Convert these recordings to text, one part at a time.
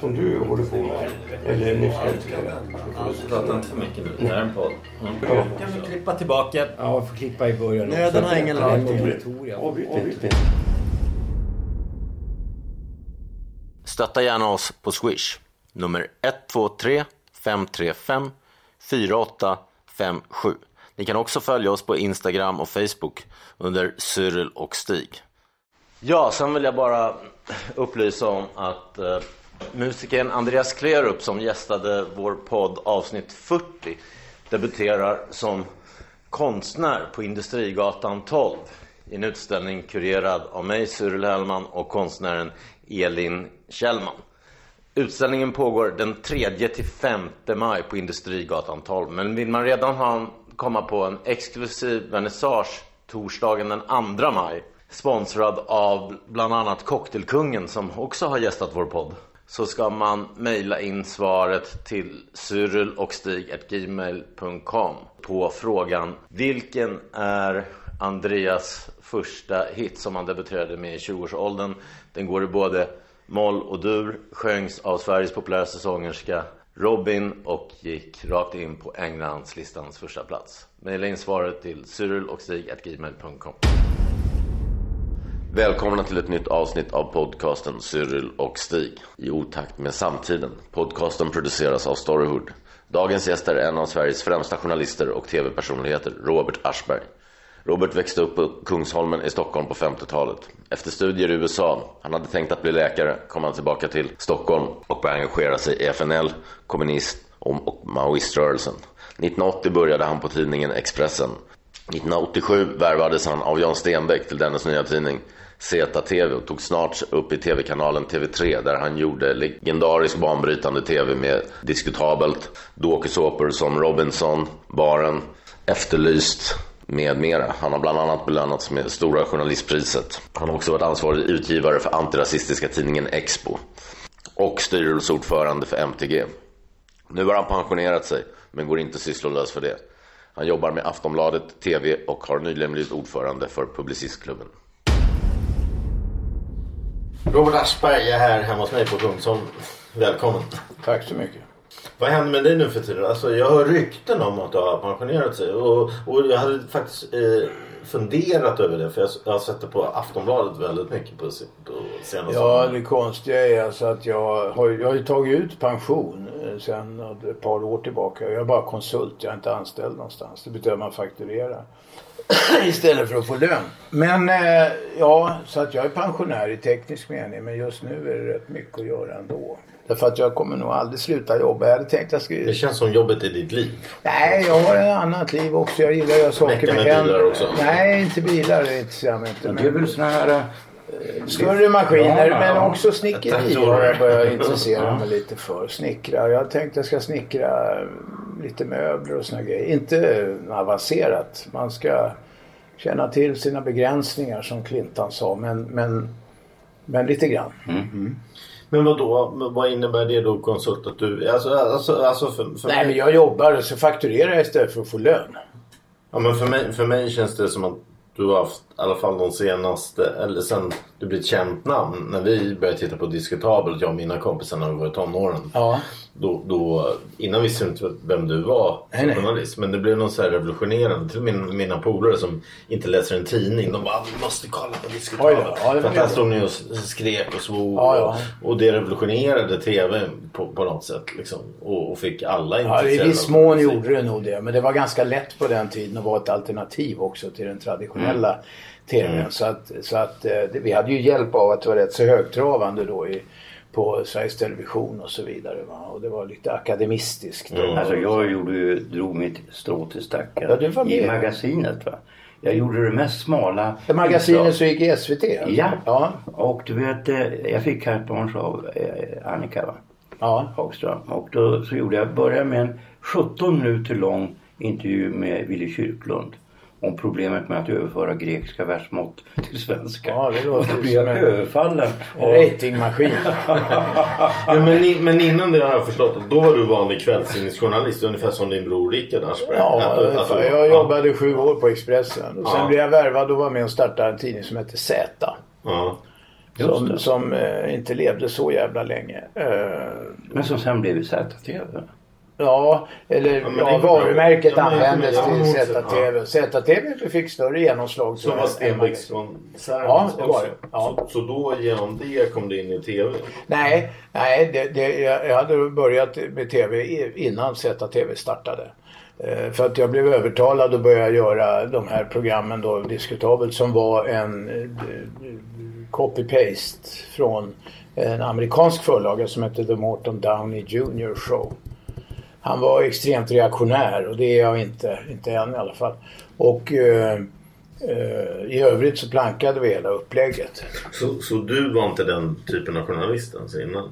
som du håller på med, eller nyss Prata inte för mycket nu. Det här är en podd. Mm. Ja. Kan vi klippa tillbaka? Ja, jag får klippa i början. Nöden har ingen lag. det är Pretoria. Avbryt inte. Stötta gärna oss på Swish. Nummer 123 535 4857. Ni kan också följa oss på Instagram och Facebook under Cyril och Stig. Ja, sen vill jag bara upplysa om att eh, musikern Andreas Klerup som gästade vår podd avsnitt 40 debuterar som konstnär på Industrigatan 12 i en utställning kurerad av mig, Cyril Hellman och konstnären Elin Kjellman. Utställningen pågår den 3 till 5 maj på Industrigatan 12. Men vill man redan ha, komma på en exklusiv vernissage torsdagen den 2 maj sponsrad av bland annat Cocktailkungen som också har gästat vår podd så ska man mejla in svaret till cyrilochstig.gmail.com på frågan Vilken är Andreas första hit som han debuterade med i 20-årsåldern? Den går i både moll och dur, sjöngs av Sveriges populäraste sångerska Robin och gick rakt in på Englandslistans första plats. Mejla in svaret till cyrilochstig.gmail.com Välkomna till ett nytt avsnitt av podcasten Cyril och Stig i otakt med samtiden. Podcasten produceras av Storyhood. Dagens gäst är en av Sveriges främsta journalister och tv-personligheter, Robert Aschberg. Robert växte upp på Kungsholmen i Stockholm på 50-talet. Efter studier i USA, han hade tänkt att bli läkare, kom han tillbaka till Stockholm och började engagera sig i FNL, kommunist och maoiströrelsen. 1980 började han på tidningen Expressen. 1987 värvades han av Jan Stenbeck till dennes nya tidning ZTV och tog snart upp i tv-kanalen TV3 där han gjorde legendarisk banbrytande tv med diskutabelt dokusåpor som Robinson, Baren, Efterlyst med mera. Han har bland annat belönats med Stora Journalistpriset. Han har också varit ansvarig utgivare för antirasistiska tidningen Expo och styrelseordförande för MTG. Nu har han pensionerat sig men går inte sysslolös för det. Han jobbar med Aftonbladet, TV och har nyligen blivit ordförande för Publicistklubben. Robert Aschberg är här hemma hos mig på Kungsholm. Välkommen. Tack så mycket. Vad händer med dig nu för tiden? Alltså, jag hör rykten om att du har pensionerat sig. Och, och jag hade faktiskt eh, funderat över det. För jag, jag har sett det på Aftonbladet väldigt mycket på, på senaste Ja, det konstiga är alltså att jag har, jag har tagit ut pension eh, sedan ett par år tillbaka. Jag är bara konsult, jag är inte anställd någonstans. Det betyder att man fakturerar istället för att få lön. Men eh, ja, så att jag är pensionär i teknisk mening. Men just nu är det rätt mycket att göra ändå. Därför att jag kommer nog aldrig sluta jobba. Jag hade tänkt att jag skulle... Det känns som jobbet i ditt liv. Nej, jag har ett annat liv också. Jag gillar att göra saker med med händerna. bilar också? Nej, inte bilar. Det intresserar mig inte. Det är väl såna här... eh, Större maskiner Ja, men ja. också snickeri har jag börjat intressera mig lite för. Snickra. Jag tänkte jag ska snickra lite möbler och såna grejer. Inte avancerat. Man ska känna till sina begränsningar som Clintan sa. Men, men, men lite grann. Men vad då? Vad innebär det då konsult? Att du, alltså, alltså, alltså för, för Nej mig, men jag jobbar och så fakturerar jag istället för att få lön. ja, men för, mig, för mig känns det som att du har haft i alla fall de senaste, eller sen du blev ett känt namn. När vi började titta på Diskutabelt, jag och mina kompisar när vi var i tonåren. Ja. Då, då, innan visste vi inte vem du var som nej. journalist. Men det blev något så här revolutionerande. Till mina, mina polare som inte läser en tidning. De bara, vi måste kolla på Diskutabelt. Ja, var För att bra. stod ni och skrek och svor. Ja, ja. Och, och det revolutionerade tv på, på något sätt. Liksom. Och, och fick alla Ja, i intresserade viss mån gjorde det nog det. Men det var ganska lätt på den tiden att vara ett alternativ också till den traditionella Mm. TVn. Så att, så att eh, vi hade ju hjälp av att det var rätt så högtravande då i, på Sveriges Television och så vidare. Va? Och det var lite akademistiskt. Mm. Alltså jag gjorde ju, drog mitt strå till stacken Ja, i magasinet. Va? jag gjorde det mest smala. Det magasinet som gick i SVT? Ja. Ja. Och du vet, eh, jag fick carte blanche av eh, Annika va? ja. Hagström. Och då så gjorde jag, började med en 17 minuter lång intervju med Willy Kyrklund. Om problemet med att överföra grekiska versmått till svenska. Ja, det låter och då blev jag överfallen. av- Ratingmaskin. Ja, men, i- men innan det har jag förstått att då var du vanlig kvällstidningsjournalist ungefär som din bror Rickard Aschberg. Ja, att- jag jobbade sju år på Expressen. Och sen Ja. blev jag värvad och var med och startade en tidning som hette Z. Ja. Som, som eh, inte levde så jävla länge. Eh, Men som sen blev ZTV. Ja, eller ja, bra. varumärket Ja, användes till ZTV. ZTV fick större genomslag. Som var. Stenbeckskoncernen Ja, det var det. Ja. Så, så då genom det kom du in i TV? Nej, nej det, det, jag, hade börjat med TV innan ZTV startade. Eh, För att jag blev övertalad att börja göra de här programmen då, diskutabelt, som var en eh, copy-paste från en amerikansk förlaga som hette The Morton Downey Jr Show. Han var extremt reaktionär och det är jag inte, inte än i alla fall. Och eh, eh, i övrigt så plankade vi hela upplägget. Så, så du var inte den typen av journalist alltså innan?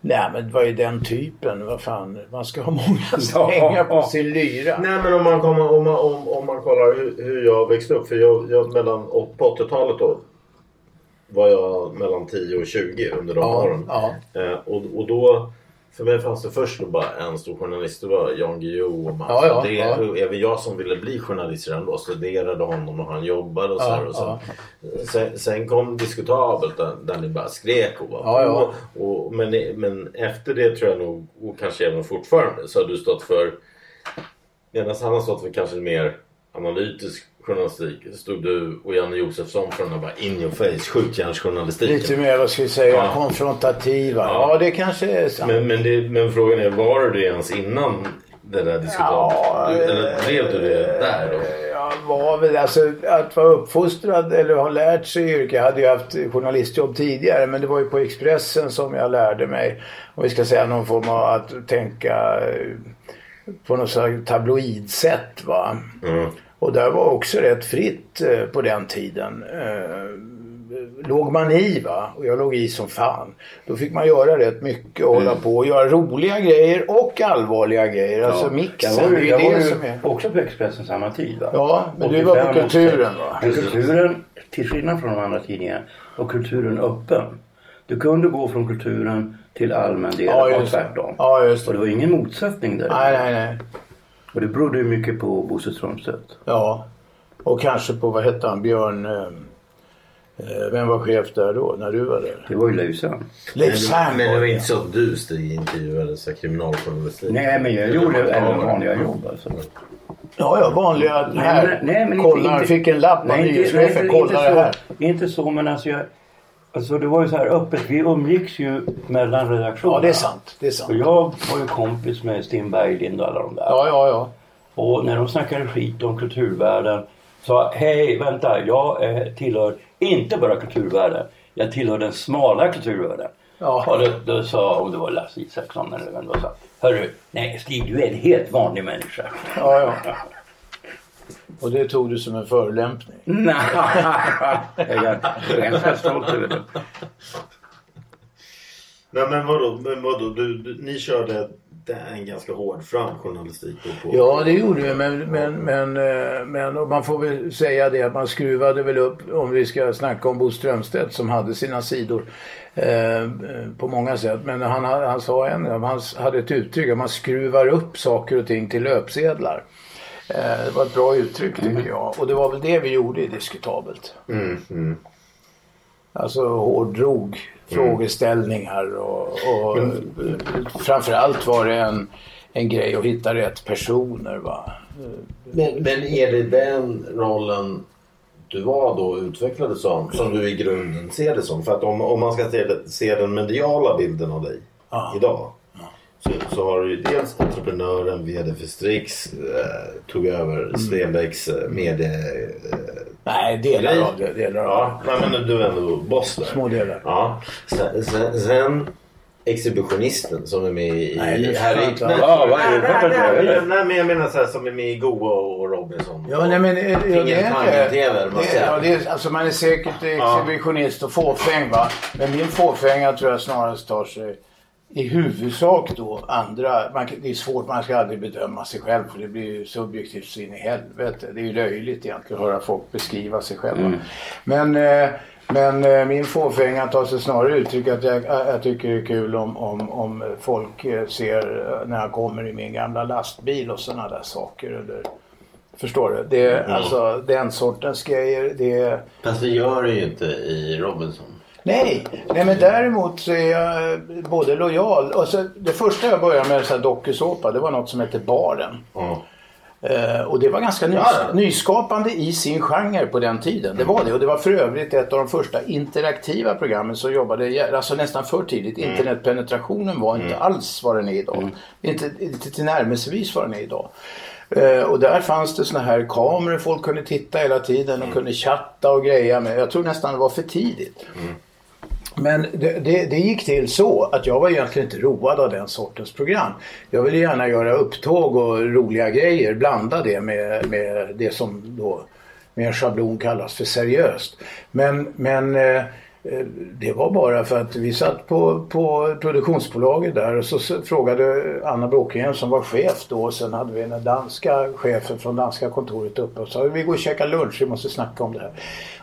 Nej men vad är den typen? Vad fan, man ska ha många strängar på sin lyra. Nej men om man, kommer, om man, om, om man kollar hur, hur jag växte upp. För jag, jag mellan, på 80-talet då var jag mellan 10 och 20 under de Ja, åren. ja. Eh, och, och då, för mig fanns det först bara en stor journalist. Det var Jan Guillou och Mats Ja, ja, det, ja. och Även jag som ville bli journalist redan då studerade honom och han jobbade och så Ja, här. Och så. Sen, sen kom Diskutabelt där, där ni bara skrek och var på. Och, men, men efter det tror jag nog, och kanske även fortfarande, så har du stått för Medan han har stått för kanske mer analytisk journalistik stod du och Janne Josefsson för den här bara in your face skjutjärnsjournalistiken. Lite mer, vad ska vi säga, Ja. konfrontativa. Ja. Ja, det kanske är sant. Men, men, det, men frågan är, var du det ens innan det där diskutabelt? Ja, eller blev du det där då? Jag var väl alltså att vara uppfostrad eller ha lärt sig yrke. Jag hade ju haft journalistjobb tidigare men det var ju på Expressen som jag lärde mig. Om vi ska säga någon form av att tänka eh, på något slags tabloidsätt va. Mm. Och där var också rätt fritt eh, på den tiden. Eh, låg man i va, och jag låg i som fan. Då fick man göra rätt mycket och hålla på och göra roliga grejer och allvarliga grejer. Alltså Jag mixen, var det är ju, jag var det ju som är... också på Expressen samma tid. Va? Ja, men du var på 85 och Kulturen, 86. va? Men kulturen, till skillnad från de andra tidningarna, var kulturen öppen. Du kunde gå från kulturen till allmän del Ja, och tvärtom. Ja, just Och det. det var ingen motsättning där. Nej, nej, nej. Och det berodde ju mycket på Bosse Strömstedt. Ja. Och kanske på, vad hette han, Björn... Eh, eh, vem var chef där då, när du var där? Det var ju Leif Sand. Leif Men, det var inte så att du Stig intervjuade så här kriminaljournalistik? Nej, men jag gjorde även vanliga jobb alltså. Ja, ja, vanliga Nej, här. men- nej, men kolla, inte- fick en lapp av Nej, inte, nej, nyhetschefen. inte, Kolla det här. så, inte så, men alltså jag... Alltså det var ju så här öppet. Vi umgicks ju mellan redaktionerna. Ja, det är sant. Det är Och sant. jag var ju kompis med Sten Berglind och alla de där. Ja, ja, ja. Och när de snackade skit om kulturvärlden sa hej vänta jag eh, tillhör inte bara kulturvärlden. Jag tillhör den smala kulturvärlden. Ja. Och då, då sa, om det var Lasse Isaksson eller vem det var, sa Hörru, nej Stig du är en helt vanlig människa. ja, ja. Och det tog du som en förolämpning. Nej, jag är ganska stolt över det. Nej men vadå, men vadå du, du, ni körde en ganska hård fram journalistik då på... Ja, det gjorde vi. Men, men, men, eh, men och man får väl säga det att man skruvade väl upp, om vi ska snacka om Bo Strömstedt som hade sina sidor eh, på många sätt. Men han, han sa en han hade ett uttryck att man skruvar upp saker och ting till löpsedlar. Eh, det var ett bra uttryck tycker jag. Och det var väl det vi gjorde i Diskutabelt. Mm, mm. Alltså hårdrog frågeställningar och, och framförallt var det en, en grej att hitta rätt personer. Va? Men, men är det den rollen du var då och utvecklades som, som du i grunden ser det som? För att om, om man ska se, se den mediala bilden av dig Ja. idag. Så, så har du ju dels entreprenören, VD för Strix, eh, tog över Stenbecks eh, medie... Eh, Nej, delar grej. av det. Delar av Ja, nej, men du är ändå boss där. Små delar. Ja. Sen, sen, sen exhibitionisten som är med i Nej, vad är det? Nej, nej, nej, men jag menar så här som är med i Goa och Robinson. Ja, nej, men eh, ja, det är inte... man Det, ja, det är, alltså man är säkert exhibitionist och fåfäng va. Men min fåfänga tror jag snarast tar sig i huvudsak då andra. Man, det är svårt, man ska aldrig bedöma sig själv för det blir ju subjektivt så in i helvete. Det är ju löjligt egentligen att höra folk beskriva sig själva. Men, eh, men eh, min fåfänga tar sig snarare uttryck att jag, jag tycker det är kul om, om, om folk eh, ser när jag kommer i min gamla lastbil och sådana där saker. Eller, Förstår du? Det är alltså den sortens grejer. Det är... Fast det gör det ju inte i Robinson. Nej, nej men däremot så är jag både lojal. Och så, det första jag började med så här dokusåpa det var något som hette Baren. Ja. Eh, och det var ganska nys- Ja, nyskapande i sin genre på den tiden. Det var det. Och det var för övrigt ett av de första interaktiva programmen som jobbade, alltså nästan för tidigt. Mm. Internetpenetrationen var inte alls vad den är idag. Inte, inte tillnärmelsevis vad den är idag. Eh, och där fanns det såna här kameror folk kunde titta hela tiden Mm. och kunde chatta och greja med. Jag tror nästan det var för tidigt. Men det, det, det gick till så att jag var egentligen inte road av den sortens program. Jag ville gärna göra upptåg och roliga grejer, blanda det med, med det som då med en schablon kallas för seriöst. Men, men eh, det var bara för att vi satt på, på produktionsbolaget där och så frågade Anna Bråkengren som var chef då och sen hade vi den danska chefen från danska kontoret uppe och sa vi går och käkar lunch, vi måste snacka om det här.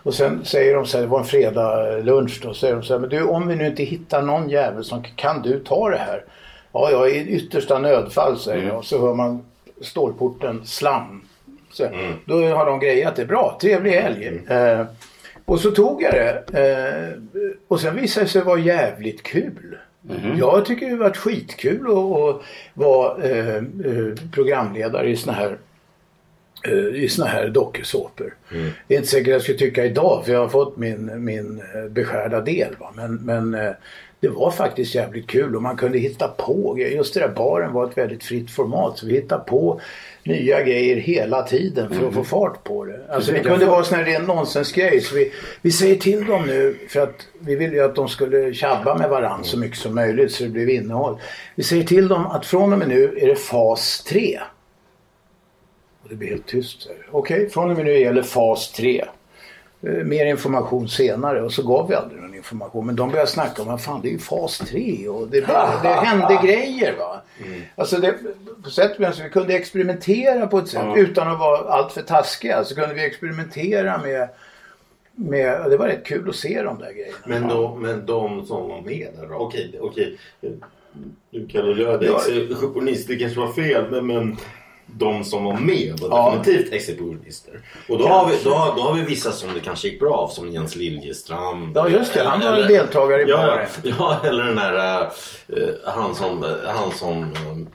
Och sen säger de så här, det var en fredag lunch då, säger de så här, men du om vi nu inte hittar någon jävel som kan du ta det här? Ja, ja, i yttersta nödfall säger jag och så hör man stålporten slam. Så, Då har de grejat det bra, trevlig helg. Eh, och så tog jag det. Eh, och sen visade det sig vara jävligt kul. Jag tycker det har varit skitkul att, vara eh, eh, programledare i såna här eh, i såna här dokusåpor. Det är inte säkert jag skulle tycka idag för jag har fått min, min eh, beskärda del. Va? Men, men det var faktiskt jävligt kul och man kunde hitta på. Just det där baren var ett väldigt fritt format så vi hittade på nya grejer hela tiden för att få fart på det. Alltså det kunde vara sån här ren nonsensgrej. Så vi, vi säger till dem nu för att vi ville ju att de skulle tjabba med varandra så mycket som möjligt så det blev innehåll. Vi säger till dem att från och med nu är det fas 3. Och det blir helt tyst. Okej, från och med nu gäller fas 3. Eh, Mer information senare och så gav vi aldrig någon information. Men de började snacka om att fan det är ju fas 3 och det, det hände grejer. va. Alltså det, på sätt och vis, vi kunde experimentera på ett sätt utan att vara alltför taskiga. Så kunde vi experimentera med, med det var rätt kul att se de där grejerna. Men, de, men de som var med där då? Okej, okej. Du kan väl göra det det kanske var fel. Men, men de som var med var Ja. definitivt exhibitionister. Och då har, vi, då, har, då har vi vissa som det kanske gick bra av. Som Jens Liljestrand. Ja, just det. Han var Eller- deltagare i ja, baren. ja, eller den där äh, han som, han som äh,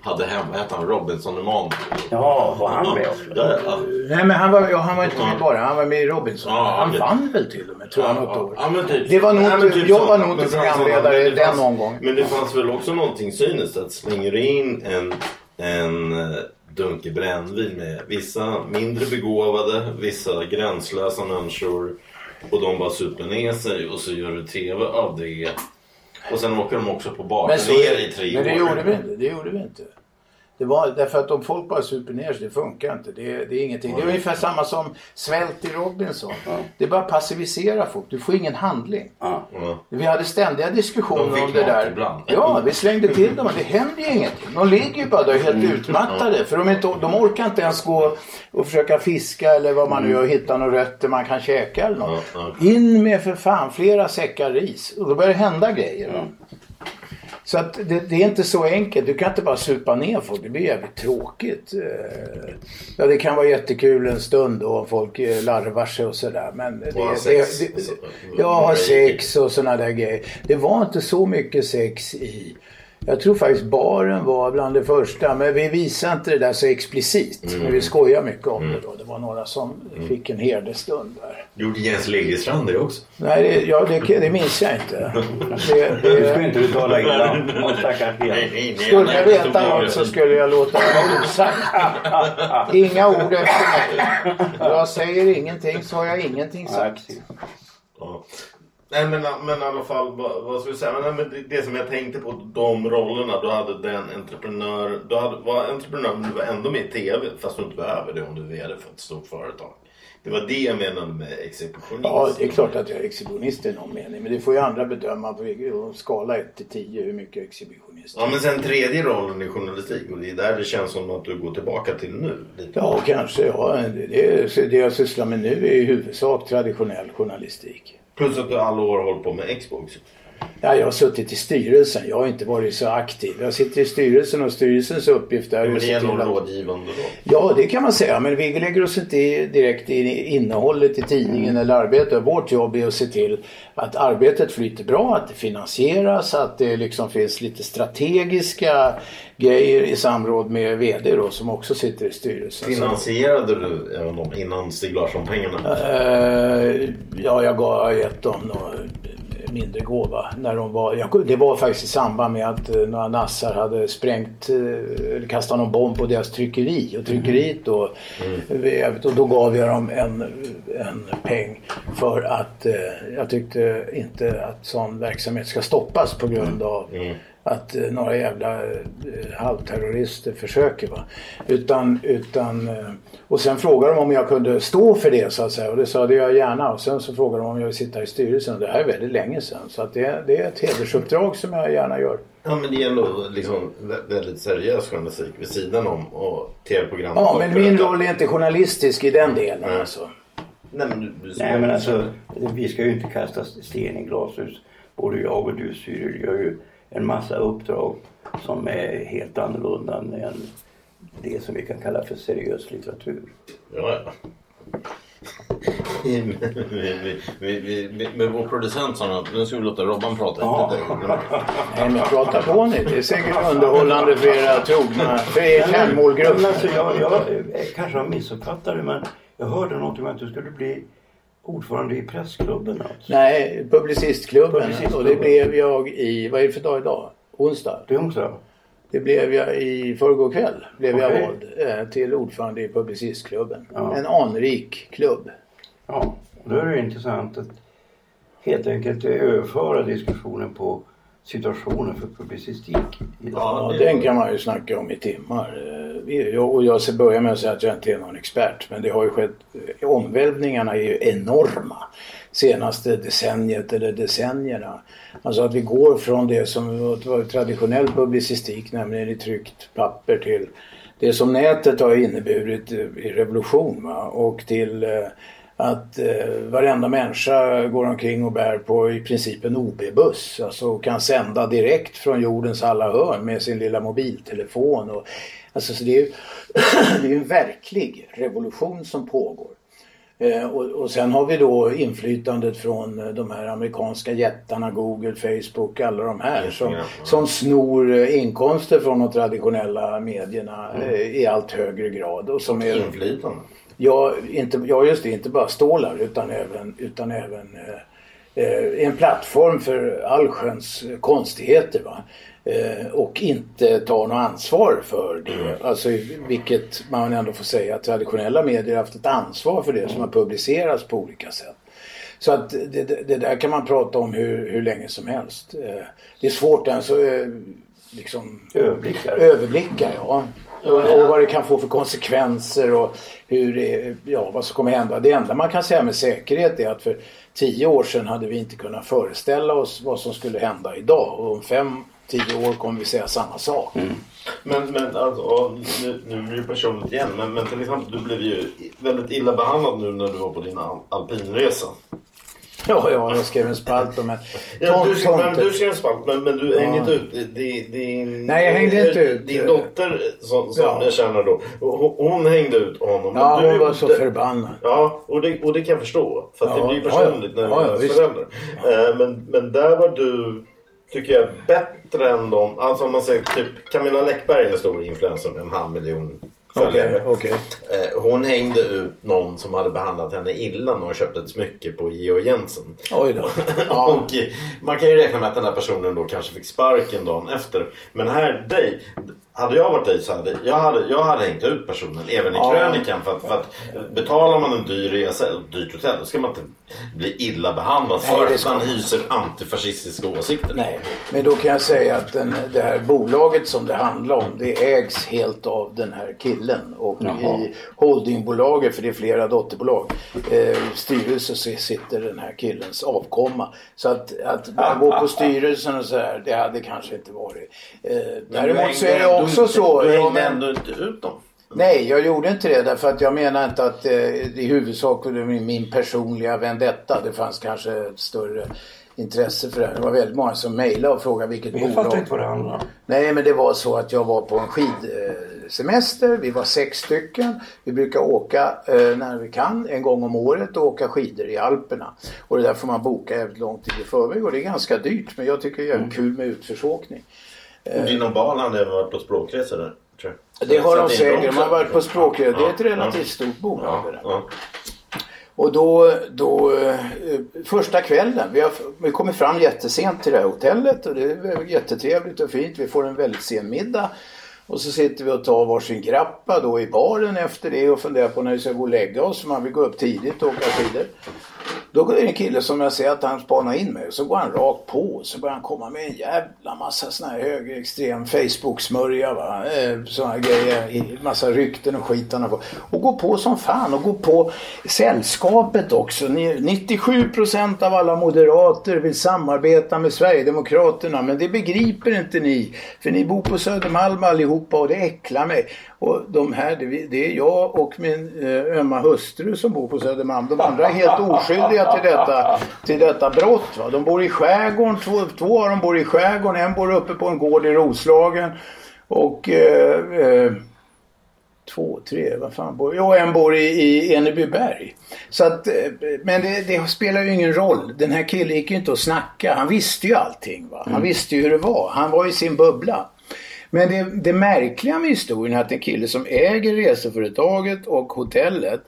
hade hem, vad hette han, Robinson Eman. Ja, var han med också? Ja, ja. Nej men han var, ja, han var inte med bara, han var med i Robinson. Ja, han vann väl till och med tror jag något år. Ja, men typ. Det var nog men typ jag var nog inte programledare den omgången. Men det fanns väl också någonting cyniskt att slänger in en, en eh, dunk i brännvin med vissa mindre begåvade, vissa gränslösa människor och de bara super ner sig och så gör du TV av det. Och sen åker de också på Men, baken så, ner i tre men det år. gjorde vi inte. Det gjorde vi inte. Det var därför att om folk bara super ner sig, det funkar inte. Det, det är ingenting. Det är ungefär samma som svält i Robinson. Det är bara passivisera folk. Du får ingen handling. Ja. Ja. Vi hade ständiga De diskussioner fick om det mat där. ibland. Ja, vi slängde till dem och det händer ju ingenting. De ligger ju bara där helt utmattade. För de, inte, de orkar inte ens gå och försöka fiska eller vad man nu gör, hitta några rötter man kan käka eller något. Ja, ja. In med för fan flera säckar ris. Och då börjar det hända grejer. Så att det, det är inte så enkelt. Du kan inte bara supa ner folk. Det blir jävligt tråkigt. Eh, Ja, det kan vara jättekul en stund då om folk eh, larvar sig och sådär. Men det, ha det, sex. det, Alltså, ja, ha många sex och sådana där grejer. Det var inte så mycket sex i jag tror faktiskt baren var bland det första. Men vi visade inte det där så explicit. Mm. Men vi skojar mycket om det då. Det var några som fick en herdestund där. Gjorde Jens Liljestrand det också? Nej, det, ja, det, det minns jag inte. Det, Du det, ska inte du tala illa om- stackars Jens. skulle jag veta något så skulle jag låta det vara osagt. Inga ord efter mig. Jag säger ingenting så har jag ingenting Ja, sagt. Nej men, men i alla fall, vad, vad ska vi säga? Men, nej, men det, det som jag tänkte på, de rollerna. Du hade den entreprenör. Du hade, var entreprenör men du var ändå med i TV. Fast du inte behöver det om du är VD för ett stort företag. Det var det jag menade med exekutionist. Ja, det är klart att jag är exhibitionist i någon mening. Men det får ju andra bedöma på skala 1 till 10 hur mycket exhibitionist Ja men sen tredje rollen i journalistik och det är där det känns som att du går tillbaka till nu. Ja, kanske. Ja. Det, det jag sysslar med nu är i huvudsak traditionell journalistik. Plus att du alla år har hållit på med Xbox. Ja, jag har suttit i styrelsen. Jag har inte varit så aktiv. Jag sitter i styrelsen och styrelsens uppgift är Ja, men att det är att... rådgivande då. Ja, det kan man säga. Men vi lägger oss inte direkt i innehållet i tidningen eller arbetet. Vårt jobb är att se till att arbetet flyter bra, att det finansieras, att det liksom finns lite strategiska grejer i samråd med VD då, som också sitter i styrelsen. Finansierade du även dem innan Stig Larsson-pengarna? Eh, ja, jag gav gett dem någon mindre gåva. När de var, jag, det var faktiskt i samband med att eh, några nassar hade sprängt eh, eller kastat någon bomb på deras tryckeri. Och tryckeriet då, eh, och då gav jag dem en, en peng för att eh, jag tyckte inte att sån verksamhet ska stoppas på grund av att eh, några jävla eh, halvterrorister försöker. Va? Utan, utan, eh, och sen frågade de om jag kunde stå för det så att säga och det sa det jag gärna. Och sen så frågade de om jag vill sitta i styrelsen det här är väldigt länge sedan. Så att det, det är ett hedersuppdrag som jag gärna gör. Ja men det är ändå liksom vä- väldigt seriös journalistik vid sidan om och tv-program. Ja men min roll är inte journalistisk i den delen Nej. alltså. Nej men, du, du Nej men alltså, vi ska ju inte kasta sten i glashus. Både jag och du Cyril gör ju en massa uppdrag som är helt annorlunda än det som vi kan kalla för seriös litteratur. Ja, ja. med vår producent sa att nu ska vi låta Robban prata. Ja. Nej men prata på ni. Det är säkert underhållande för era trogna, för er fem-målgrupp. Men alltså, jag, jag kanske har missuppfattat det men jag hörde någonting om att du skulle bli ordförande i pressklubben. Alltså. Nej, Publicistklubben. Publicistklubben. Och det blev jag i, vad är det för dag idag? Onsdag. Det är också. Det blev jag i förrgår kväll. Blev jag Okej. vald eh, till ordförande i Publicistklubben. Ja. En anrik klubb. Ja, då är det intressant att helt enkelt överföra diskussionen på situationen för publicistik. Ja, den kan man ju snacka om i timmar. Eh, jag- Och jag ska börja med att säga att jag inte är någon expert. Men det har ju skett, eh, omvälvningarna är ju enorma. Senaste decenniet eller decennierna. Alltså att vi går från det som var traditionell publicistik, nämligen i tryckt papper till det som nätet har inneburit i revolution. Va? Och till eh, att eh, varenda människa går omkring och bär på i princip en OB-buss. Alltså och kan sända direkt från jordens alla hörn med sin lilla mobiltelefon. Och, alltså, så det är ju det är ju en verklig revolution som pågår. Eh, och, och sen har vi då inflytandet från eh, de här amerikanska jättarna, Google, Facebook, alla de här som, som snor eh, inkomster från de traditionella medierna eh, i allt högre grad. Och som är, Inflytande. Ja, inte, ja just det, inte bara stålar utan även, utan även eh, en plattform för allsköns konstigheter. Va? Eh, och inte tar något ansvar för det. Alltså, vilket man ändå får säga att traditionella medier har haft ett ansvar för det som har publicerats på olika sätt. Så att det, det, där kan man prata om hur, hur länge som helst. Eh, det är svårt alltså, eh, liksom Överblickar. överblicka. Ja. Och, och vad det kan få för konsekvenser och hur det, ja, vad som kommer hända. Det enda man kan säga med säkerhet är att för tio år sedan hade vi inte kunnat föreställa oss vad som skulle hända idag. Och om fem, tio år kommer vi säga samma sak. Men, men alltså, ja, nu, nu blir det personligt igen. Men, men till exempel, du blev ju väldigt illa behandlad nu när du var på din al- alpinresa. Ja, ja, jag skrev en spalt om en Ja, du, men, du skrev en spalt, men, men du hängde Ja. inte ut. Din, din, Nej, jag hängde inte ut. Din dotter som, som Ja. jag känner då. Hon, hon hängde ut honom. Ja, du hon var så gjorde- förbannad. Ja, och det, och det kan jag förstå. För att Ja, det blir ja, ja. personligt när Ja, man ja, är förälder. Men, men där var du, tycker jag, bättre än de. Alltså om man säger typ Camilla Läckberg är en stor influencer med en halv miljon följare. Okej, okej. Eh, Hon hängde ut någon som hade behandlat henne illa när hon köpte ett smycke på Georg Jensen. Oj då. Och eh, man kan ju räkna med att den här personen då kanske fick sparken dagen efter. Men här, dig. Hade jag varit dig så hade jag, hade jag hade hängt ut personen även i Ja. krönikan. För att, för att betalar man en dyr resa, ett dyrt hotell, då ska man inte bli illa behandlad Nej, för det att man hyser antifascistiska åsikter. Nej, men då kan jag säga att den, det här bolaget som det handlar om det ägs helt av den här killen. Och Jaha. i holdingbolaget, för det är flera dotterbolag, eh, styrelse så sitter den här killens avkomma. Så att, att bara gå på styrelsen och så här, det hade kanske inte varit. Eh, däremot så är det också så. Du hängde men- ändå inte ut dem. Nej, jag gjorde inte det därför att jag menar inte att eh, i huvudsak var det min, min personliga vendetta. Det fanns kanske ett större intresse för det här. Det var väldigt många som mejlade och frågade vilket Vi fattar bolag. inte vad det handlar om. Nej, men det var så att jag var på en skidsemester. Vi var sex stycken. Vi brukar åka eh, när vi kan en gång om året och åka skidor i Alperna. Och det där får man boka jävligt lång tid i förväg och det är ganska dyrt. Men jag tycker det är jävligt kul med utförsåkning. Och Din och Bal hade varit på språkresa där. Tror jag. Det har de säkert. De har varit på språkresa. Det är ett relativt stort bolag. Ja, Och då, då eh, första kvällen, vi har vi kommer fram jättesent till det här hotellet och det är jättetrevligt och fint. Vi får en väldigt sen middag. Och så sitter vi och tar varsin grappa då i baren efter det och funderar på när vi ska gå och lägga oss. Man vill gå upp tidigt och åka skidor. Då är det en kille som jag ser att han spanar in mig så går han rakt på och så börjar han komma med en jävla massa sån här högerextrem Facebook-smörja va. Eh, såna här grejer, massa rykten och skit han har fått. Och går på som fan och går på sällskapet också. 97% av alla moderater vill samarbeta med Sverigedemokraterna men det begriper inte ni. För ni bor på Södermalm allihopa och det äcklar mig. Och de här, det, är jag och min eh, ömma hustru som bor på Södermalm. De andra är helt oskyldiga till detta, till detta brott. Va? De bor i skärgården, två, två av dem bor i skärgården, en bor uppe på en gård i Roslagen. Och eh, eh, två, tre, vad fan bor Jo, en bor i, i Enebyberg. Så att, eh, men det, det spelar ju ingen roll. Den här killen gick ju inte att snacka. Han visste ju allting. Va? Han visste ju hur det var. Han var i sin bubbla. Men det, det märkliga med historien är att en kille som äger reseföretaget och hotellet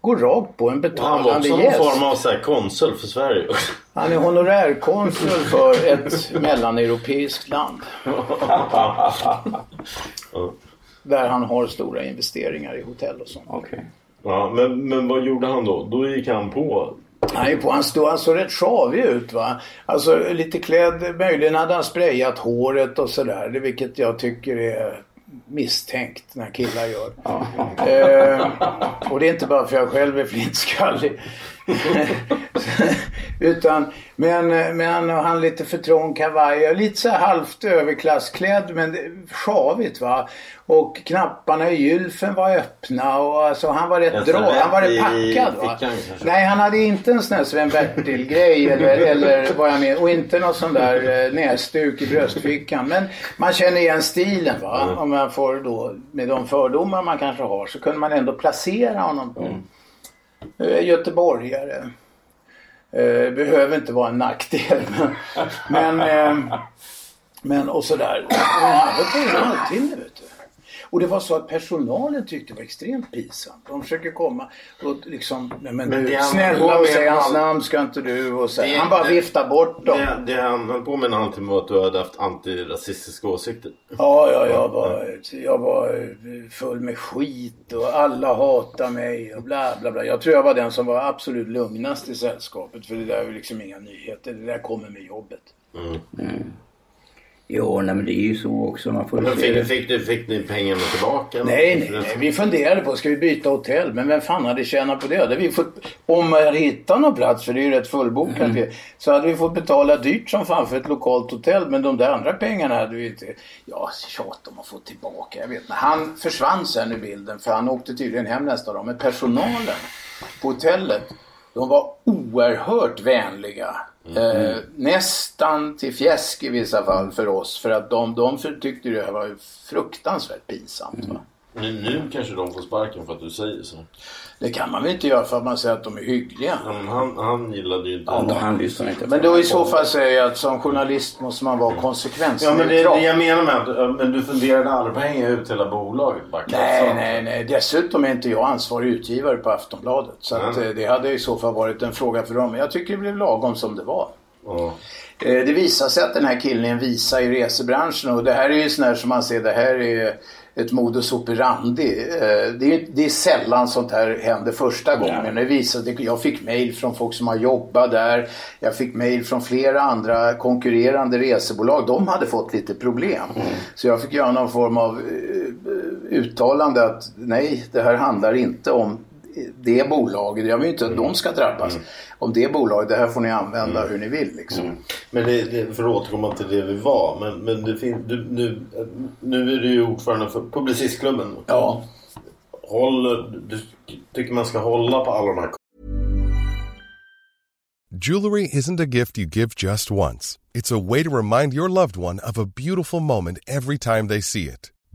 går rakt på en Han var betalande också någon gäst. form av så här konsul för Sverige. Han är honorärkonsul för ett mellaneuropeiskt land. Där han har stora investeringar i hotell och sånt. Okej. Ja, men, men vad gjorde han då? Då gick han på... Han, är på, han, stod, han såg rätt sjavig ut va. Alltså lite klädd, möjligen hade han sprayat håret och sådär. Vilket jag tycker är misstänkt när killar gör. Eh, och det är inte bara för jag själv är flintskallig. Utan, men, men han lite för trång kavaj, lite så här halvt överklassklädd men sjavigt va. Och knapparna i gylfen var öppna och alltså han var rätt dra, han var rätt packad va. Nej han hade inte en sån här Sven-Bertil-grej eller, eller vad jag menar. Och inte någon sån där eh, näsduk i bröstfickan. Men man känner igen stilen va. Mm. Om man får då, med de fördomar man kanske har så kunde man ändå placera honom på. Eh, Göteborgare. Eh, behöver inte vara en nackdel. Men, men, eh, men och sådär. Och han var på en halvtimme vet du. Och det var så att personalen tyckte det var extremt pinsamt. De försöker komma och liksom, nej, men, Men du, han snälla och säg hans namn ska inte du och så. Det- Han bara det- viftar bort dem. Det, det han höll på med en halvtimme var att du hade haft antirasistiska åsikter. Ja, ja, jag var, jag var full med skit och alla hatar mig och bla bla bla. Jag tror jag var den som var absolut lugnast i sällskapet för det där är ju liksom inga nyheter. Det där kommer med jobbet. Jo, nej, men det är ju så också. Man får Men fick, fick, du, fick ni pengarna tillbaka? Nej, nej, nej, vi funderade på, ska vi byta hotell? Men vem fan hade tjänat på det? hade vi fått, om man hade hittat någon plats, för det är ju rätt fullbokat, så hade vi fått betala dyrt som fan för ett lokalt hotell. Men de där andra pengarna hade vi inte, ja, tjat om att få tillbaka. Jag vet inte. Han försvann sen ur bilden, för han åkte tydligen hem nästa dag. Men personalen på hotellet, de var oerhört vänliga. Eh, nästan till fjäsk i vissa fall för oss. För att de, de tyckte det var fruktansvärt pinsamt. Va? Nu, nu kanske de får sparken för att du säger så. Det kan man väl inte göra för att man säger att de är hyggliga. Men han, han gillade ju inte Ja, han lyssnar inte Men då i så fall säger jag att som journalist måste man vara konsekvensneutral. Ja men det är det jag menar med att men du funderade aldrig på att hänga ut hela bolaget? Bara Nej, krafsa. nej, nej. Dessutom är inte jag ansvarig utgivare på Aftonbladet. Så att, eh, det hade i så fall varit en fråga för dem. Men jag tycker det blev lagom som det var. Eh, Det visar sig att den här killen är en visa i resebranschen och det här är ju sån här som man ser, det här är ett modus operandi. Eh, Det är, det är sällan sånt här händer första gången. Det visar, det- jag fick mail från folk som har jobbat där. Jag fick mail från flera andra konkurrerande resebolag. De hade fått lite problem. Så jag fick göra någon form av eh, uttalande att nej, det här handlar inte om det bolaget. Jag vill inte att de ska drabbas. Om det bolaget, det här får ni använda hur ni vill. Liksom. Men det, det, för att återkomma till det vi var. Men, men det fin, du, nu, nu är du ju ordförande för Publicistklubben. Ja. Håller, du tycker man ska hålla på alla de här Jewelry isn't a gift you give just once. It's a way to remind your loved one of a beautiful moment every time they see it.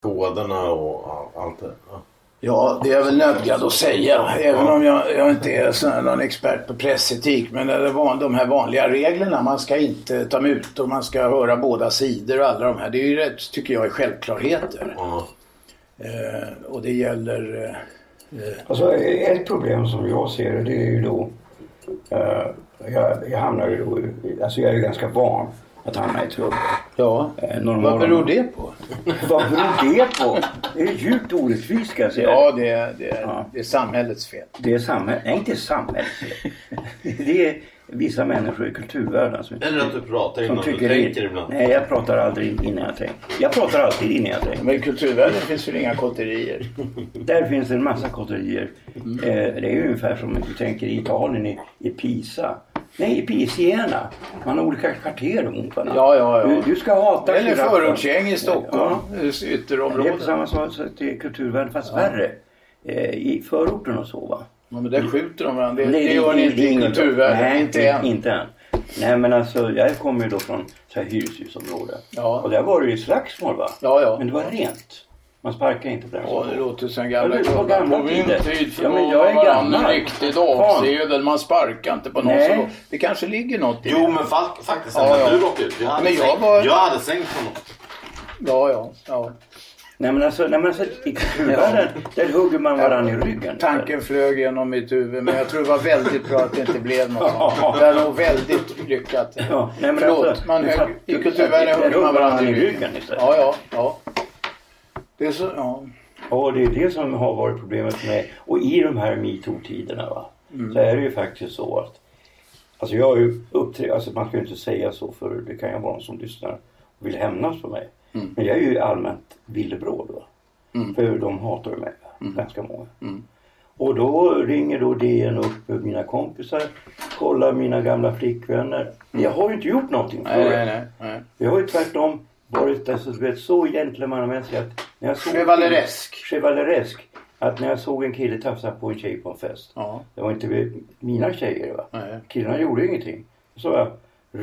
Koderna och all- allt det. Ja. Ja, det är jag väl nödgad att säga. Även om jag, jag inte är någon expert på pressetik. Men det är van, de här vanliga reglerna. Man ska inte ta mutor, man ska höra båda sidor och alla de här. Det är ju rätt, tycker jag, är självklarheter. Ja. Eh, och det gäller... Eh, Alltså ett problem som jag ser det, det är ju då... eh, jag, jag hamnar ju då... Alltså jag är ju ganska van att hamna i trubbel. ja, Eh, vad beror det på? Vad beror det på? Det är djupt orättvist ska jag säga. Ja, det är, det är, Ja. det är samhällets fel. Det är samhället, nej inte samhället. Det är vissa människor i kulturvärlden som, Eller att du pratar innan du tycker tänker det. ibland. Nej, jag pratar aldrig innan jag tänker. Jag pratar alltid innan jag tänker. Men i kulturvärlden finns väl inga kotterier? Där finns en massa kotterier. Eh, det är ju ungefär som om du tänker i Italien i, i Pisa. Nej, i Pisiena. Man har olika kvarter mot varandra. Ja, ja, ja. Du, du ska hata Eller förortsgäng i Stockholm, Ja. Det är på ytterområden. samma är kulturvärlden fast värre. Eh, I förorten och så va. Ja, men där skjuter de varandra. Det, Nej, det gör ni inte i kulturvärlden. Nej, inte än. Inte än. Nej men alltså jag kommer ju då från så här hyreshusområde. Ja. Och där var det ju slagsmål va. Ja, ja. Men det var rent. Man sparkade inte på den Ja, det låter som gamla var gamla På min tid Ja, men jag är varandra en gammal. riktig dagsedel. Man sparkar inte på någon. Nej. Så det kanske ligger något i Jo det. men fa- faktiskt Ja, ja. du råkade ut. Jag hade, Men jag sänkt, var- jag hade sänkt honom. Ja, ja. ja. Nej men alltså, nej, men alltså i kulturvärlden där hugger man varandra i ryggen. Tanken flög genom mitt huvud men jag tror det var väldigt bra att det inte blev något sånt. Det är nog väldigt lyckat. Ja, nej, men Förlåt, alltså, man högg, i kulturvärlden hugger man varandra i ryggen. ryggen istället. Ja, ja, ja. Det är så, ja. Och det är det som har varit problemet med och i de här metoo-tiderna va. Mm. Så är det ju faktiskt så att Alltså jag har ju uppträtt, alltså man ska ju inte säga så för det kan ju vara någon som lyssnar och vill hämnas på mig. Mm. Men jag är ju allmänt villebråd va. För de hatar mig, Mm. ganska många. Och då ringer då DN upp mina kompisar, kollar mina gamla flickvänner. Jag har ju inte gjort någonting för Mm. Nej, nej. nej. Jag har ju tvärtom varit alltså, vet, så gentlemannamässig att när jag såg Chevaleresk. Chevaleresk. Att när jag såg en kille tafsa på en tjej på en fest. Ja. Det var inte mina tjejer va. Nej. Killarna gjorde ingenting. Så jag,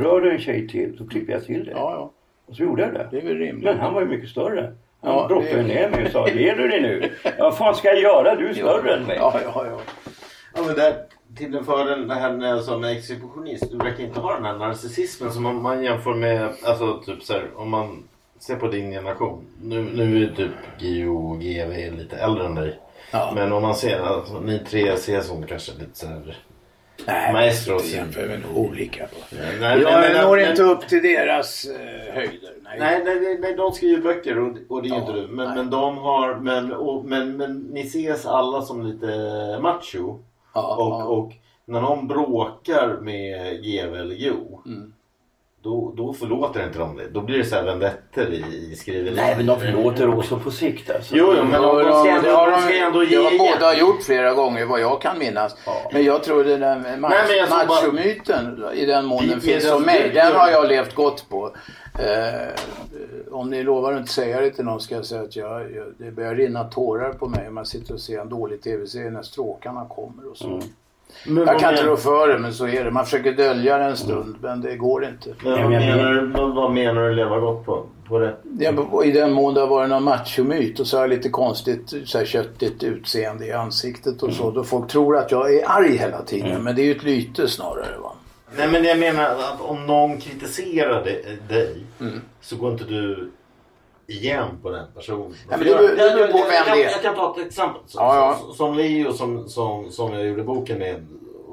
rör du en tjej till så klipper jag till det. Ja, ja. Och så gjorde jag det. Det är väl rimligt. Men han var ju mycket större. Han Ja, brottade det- ner mig och sa, ger du dig nu? Ja, vad fan ska jag göra? Du är större än mig. Ja, ja, ja. Ja, men där, till den fördelen det här när jag sa med exhibitionist. Du verkar inte ha den här narcissismen som om man jämför med, alltså typ så här, om man ser på din generation. Nu, nu är typ Gio och GV lite äldre än dig. Ja. Men om man ser, alltså, ni tre ses som kanske lite så här Nej, Maestros. inte jämför med olika. Nej, nej, jag men- når men- inte upp till deras eh, höjder. Nej. Nej, nej, nej, nej, de skriver böcker och, och det är Ja, inte du. Men, nej. men de har, men, och, men, men ni ses alla som lite macho. Ja, och, ja. och när någon bråkar med GV eller Jo. Mm. Då, då förlåter inte de det. Då blir det så här vendetter i, i skriveriet. Nej, men de förlåter också på sikt alltså. Jo, jo, men de, de, det har de ska ändå ge det båda har gjort flera gånger vad jag kan minnas. Men jag tror det där Nej, bara- machomyten i den mån den finns som mig. Den har jag levt gott på. Eh, om ni lovar att inte säga det till någon ska jag säga att jag, jag, det börjar rinna tårar på mig om man sitter och ser en dålig tv-serie när stråkarna kommer och så. Mm. Men Jag kan inte rå för det men så är det. Man försöker dölja det en stund men det går inte. Men vad menar, du- vad, vad menar du leva gott på? på det? Ja, I den mån det har varit någon machomyt och så har jag lite konstigt så här, köttigt utseende i ansiktet och så. Då folk tror att jag är arg hela tiden. Men det är ju ett lyte snarare. Va? Nej men jag menar att om någon kritiserar dig, Mm. så går inte du igen på den personen. Men det beror- Jag- på jag- vem jag, det är. Jag, jag kan ta ett exempel. Som, Ja, ja. som Leo som, som, som jag gjorde boken med.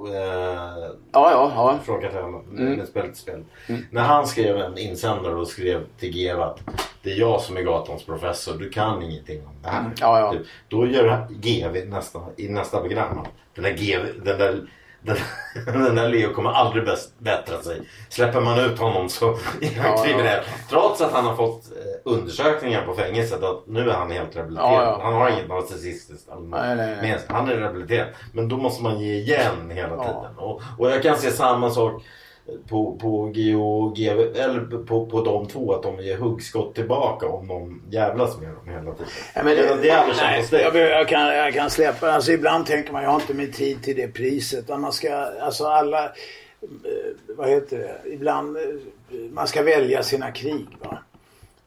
Eh, Ja, ja, ja. Från Katarina Mm. med spel till spel. När han skrev en insändare och skrev till GV att det är jag som är gatans professor, du kan ingenting om det här. Mm. Ja, ja. Typ. Då gör GV nästa, i nästa program den där GV, den där den, den där Leo kommer aldrig bäst, bättra sig. Släpper man ut honom så är han Ja, kriminell. Trots att han har fått eh, undersökningar på fängelset att nu är han helt rehabiliterad. Ja, ja. Han har inget narcissistiskt. Han är rehabiliterad. Men då måste man ge igen hela tiden. Och, och jag kan se samma sak på, på GO och GV, eller på, på de två. Att de ger huggskott tillbaka om någon jävlas med dem hela tiden. Ja, men det, det är nej, jag, jag, kan, jag kan släppa. Alltså, ibland tänker man jag har inte min tid till det priset. Man ska, alltså alla, eh, vad heter det, ibland, eh, man ska välja sina krig. Va?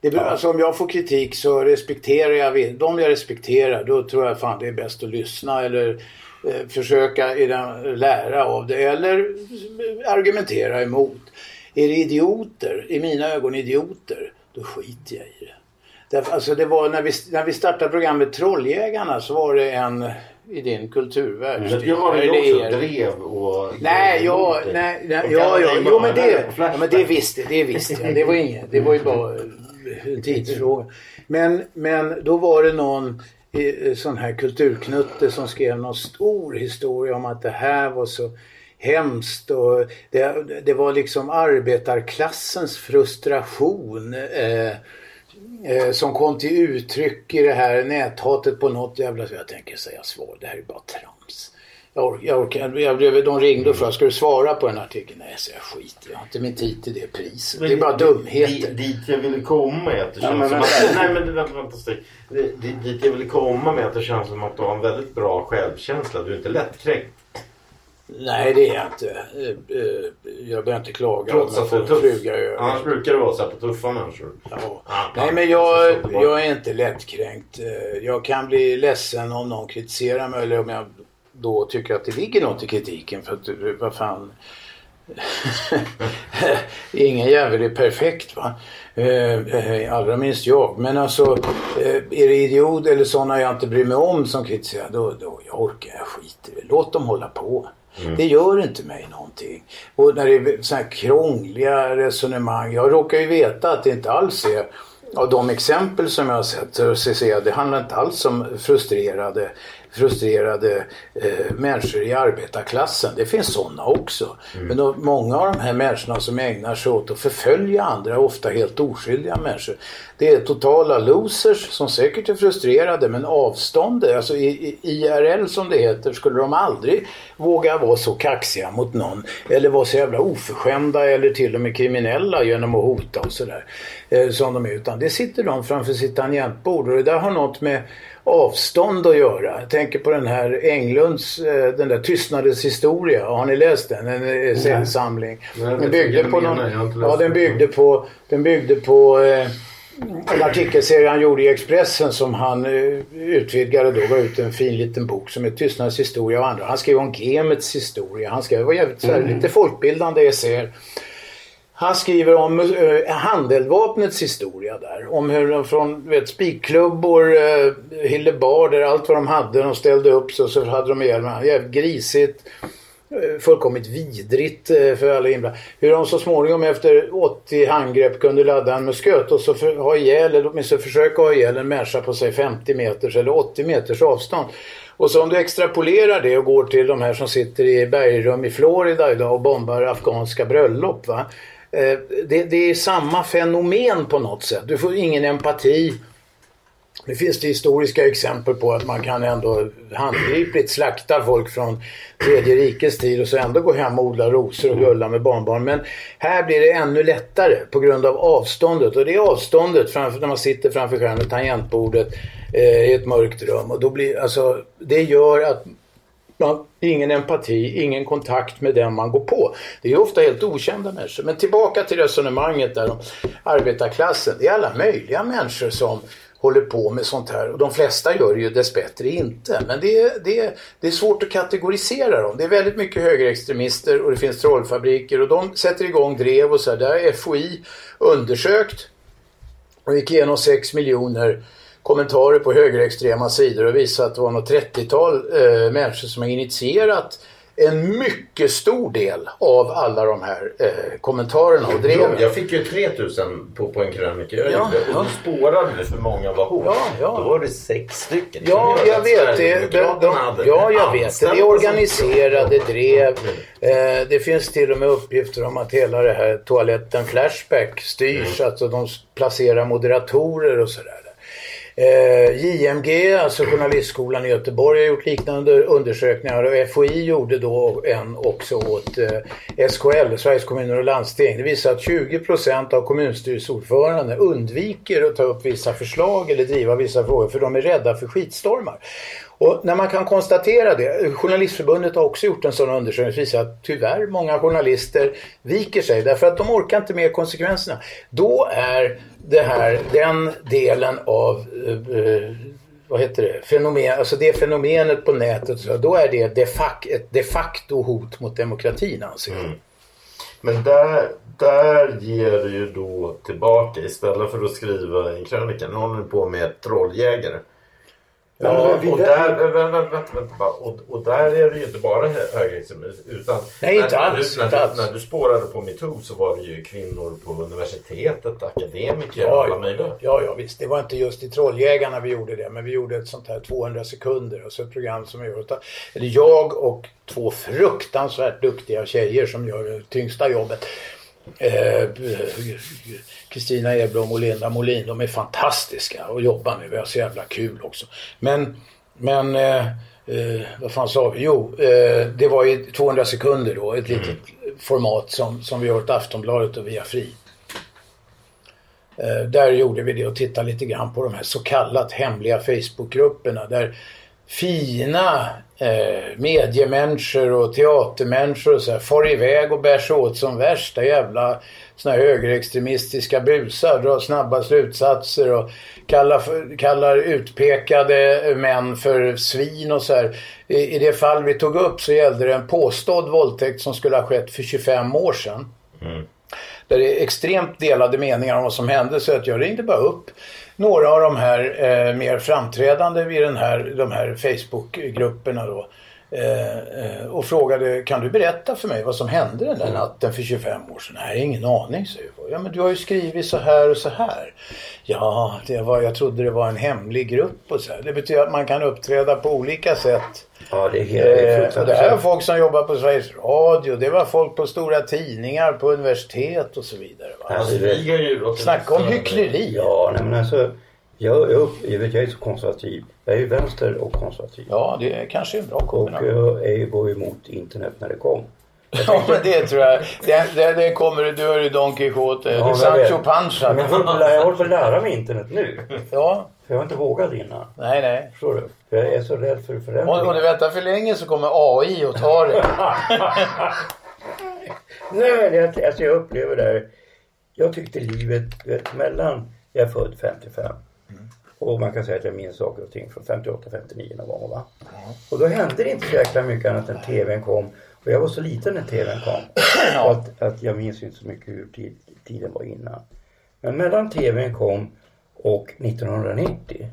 Det, beror- alltså, om jag får kritik så respekterar jag, de jag respekterar då tror jag fan det är bäst att lyssna eller försöka i den, lära av det eller argumentera emot. Är det idioter, i mina ögon idioter, då skiter jag i det. Därför, alltså det var när vi, när vi startade programmet Trolljägarna så var det en i din kulturvärld. Men jag eller ju också er- drev och... Nej, emot ja, dig. nej, nej, Och ja, ja, jo men det, ja, men det visste, det visste jag. Det var inget, det var ju bara en tidsfråga. Men, men då var det någon eh, sån här kulturknutte som skrev någon stor historia om att det här var så hemskt och det, det var liksom arbetarklassens frustration eh, eh, som kom till uttryck i det här näthatet på något jävla... Jag tänker säga svar, det här är bara trams. Jag orkar, jag orkar, jag blev, de ringde och frågade, ska du svara på en artikel? Nej, så jag skiter jag har inte min tid till det priset. Det är bara dumheter. Dit, dit jag ville komma är att det Ja, känns men som att... Nej men vänta, vänta. Det- Dit, dit jag ville komma med att det känns som att du har en väldigt bra självkänsla. Du är inte lättkränkt. Nej, det är jag inte. Eh, eh, Jag behöver inte klaga. Trots att du är tuff. Annars brukar det vara så här på tuffa människor. Ja. Nej men ja, jag, jag är inte lättkränkt. Eh, Jag kan bli ledsen om någon kritiserar mig eller om jag då tycker att det ligger något i kritiken. För att, vad fan. Ingen jävel är perfekt va. Eh, Allra minst jag. Men alltså eh, är det idiot eller sådana jag inte bryr mig om som kritiserar då, då jag orkar jag skiter i. Låt dem hålla på. Det gör inte mig någonting. Och när det är så här krångliga resonemang. Jag råkar ju veta att det inte alls är av de exempel som jag har sett så ser jag, det handlar inte alls om frustrerade, frustrerade eh, människor i arbetarklassen. Det finns sådana också. Men då, många av de här människorna som ägnar sig åt att förfölja andra, ofta helt oskyldiga människor. Det är totala losers som säkert är frustrerade men avståndet, alltså i, i, IRL som det heter, skulle de aldrig våga vara så kaxiga mot någon. Eller vara så jävla oförskämda eller till och med kriminella genom att hota och sådär. Eh, som de är. Utan det sitter de framför sitt tangentbord och det där har något med avstånd att göra. Jag tänker på den här Englunds, eh, den där Tystnadens historia. Har ni läst den? En essäsamling. Den byggde på någon... Ja, den byggde på... Den byggde på eh, en artikelserie han gjorde i Expressen som han eh, utvidgade då. Gav ut en fin liten bok som är Tystnadens historia och andra. Han skrev om Gemets historia. Han skrev var jävligt, så här, lite folkbildande essäer. Han skriver om uh, handeldvapnets historia där. Om hur de från vet, spikklubbor, uh, eh, hillebarder, allt vad de hade. De ställde upp sig och så hade de ihjäl varandra. Jävligt grisigt. Uh, fullkomligt vidrigt uh, för alla inblandade. Hur de så småningom efter 80 handgrepp kunde ladda en musköt och så för, ha ihjäl, eller åtminstone försöka ha ihjäl en människa på sig 50 meters eller 80 meters avstånd. Och så om du extrapolerar det och går till de här som sitter i bergrum i Florida idag och bombar afghanska bröllop. Va? Eh, det, det är samma fenomen på något sätt. Du får ingen empati. Nu finns det historiska exempel på att man kan ändå handgripligt slakta folk från tredje rikets tid och så ändå gå hem och odla rosor och gulla med barnbarn. Men här blir det ännu lättare på grund av avståndet. Och det är avståndet framför, när man sitter framför skärmen, tangentbordet eh, i ett mörkt rum. Och då blir, alltså, det gör att man, ingen empati, ingen kontakt med den man går på. Det är ofta helt okända människor. Men tillbaka till resonemanget där om arbetarklassen. Det är alla möjliga människor som håller på med sånt här. Och de flesta gör det ju dessbättre inte. Men det är, det, är, det är svårt att kategorisera dem. Det är väldigt mycket högerextremister och det finns trollfabriker och de sätter igång drev och så här. Det har FOI undersökt och gick igenom 6 miljoner kommentarer på högerextrema sidor och visat att det var något 30-tal eh, människor som har initierat en mycket stor del av alla de här eh, kommentarerna och dreven. Jag fick ju 3000 på, på en krönika jag Ja, gjorde och ja. spårade det för många var hot. Ja, ja. Då var det sex stycken. Ja, jag vet. Det, de, de, ja, jag vet. Det är organiserade drev. Eh, det finns till och med uppgifter om att hela det här toaletten Flashback styrs. Alltså de placerar moderatorer och sådär. Eh, JMG, alltså Journalistskolan i Göteborg, har gjort liknande undersökningar och FOI gjorde då en också åt eh, SKL, Sveriges kommuner och landsting. Det visar att 20 procent av kommunstyrelseordförande undviker att ta upp vissa förslag eller driva vissa frågor för de är rädda för skitstormar. Och när man kan konstatera det, Journalistförbundet har också gjort en sån undersökning som visar att tyvärr många journalister viker sig därför att de orkar inte med konsekvenserna. Då är det här, den delen av eh, eh vad heter det, fenomen, alltså det fenomenet på nätet, så då är det de facto, ett de facto hot mot demokratin anser jag. Mm. Men där, där ger du ju då tillbaka istället för att skriva en krönika. Nu håller du på med trolljägare. Ja, och där, vänta, vänta, vänta, bara. och, och där är det ju inte bara hö- högerextremism utan Nej, inte när, alls, När, inte alls. du, när du spårade på metoo så var det ju kvinnor på universitetet, akademiker, Ja, alla möjliga. ja, ja, visst. Det var inte just i Trolljägarna vi gjorde det, men vi gjorde ett sånt här 200 sekunder, alltså ett program som gjorde. Eller jag och två fruktansvärt duktiga tjejer som gör det tyngsta jobbet. Eh, Kristina Edblom och Linda Molin, de är fantastiska att jobba med. Vi har så jävla kul också. Men, men eh, eh, vad fan sa vi? Jo, eh, det var ju 200 sekunder då, ett litet format som, som vi har åt Aftonbladet och via Fri. Eh, där gjorde vi det och tittade lite grann på de här så kallat hemliga Facebookgrupperna där fina eh, mediemänniskor och teatermänniskor och så här far iväg och bär sig åt som värsta jävla såna här högerextremistiska busar, drar snabba slutsatser och kallar, för, kallar utpekade män för svin och så här. I, I det fall vi tog upp så gällde det en påstådd våldtäkt som skulle ha skett för 25 år sedan där det är extremt delade meningar om vad som hände så att jag ringde bara upp några av de här eh, mer framträdande vid den här, de här Facebookgrupperna då. Eh, eh, och frågade, kan du berätta för mig vad som hände den där natten för 25 år sedan? Nej, ingen aning, säger jag. Ja, men du har ju skrivit så här och så här. Ja, det var, jag trodde det var en hemlig grupp och så här. Det betyder att man kan uppträda på olika sätt. Ja, det är helt är Eh, det här var folk som jobbar på Sveriges Radio. Det var folk på stora tidningar, på universitet och så vidare. Va? Alltså, det- Snacka om hyckleri. Ja, nej, men alltså. Jag, jag, jag, vet, jag är så konservativ. Jag är ju vänster och konservativ. Ja, det är kanske en bra Och kombination. jag är ju var emot internet när det kom. Ja, men det tror jag. Det, det, det kommer du, är ju Don Quijote. Ja, du är jag Sancho. Panza. Men jag håller jag på att lära mig internet nu. Ja, För jag har inte vågat innan. nej, nej. Förstår du? För jag är så rädd för förändring. Och, och du väntar för länge så kommer AI och tar det. Nej, det, alltså jag upplever det här. Jag tyckte livet, vet, mellan, jag är född 55. Och man kan säga att jag minns saker och ting från 58, 59 någon gång va. Och då hände det inte så jäkla mycket annat än TVn kom. Och jag var så liten när TVn kom. Så att, att jag minns inte så mycket hur tid, tiden var innan. Men mellan TVn kom och 1990.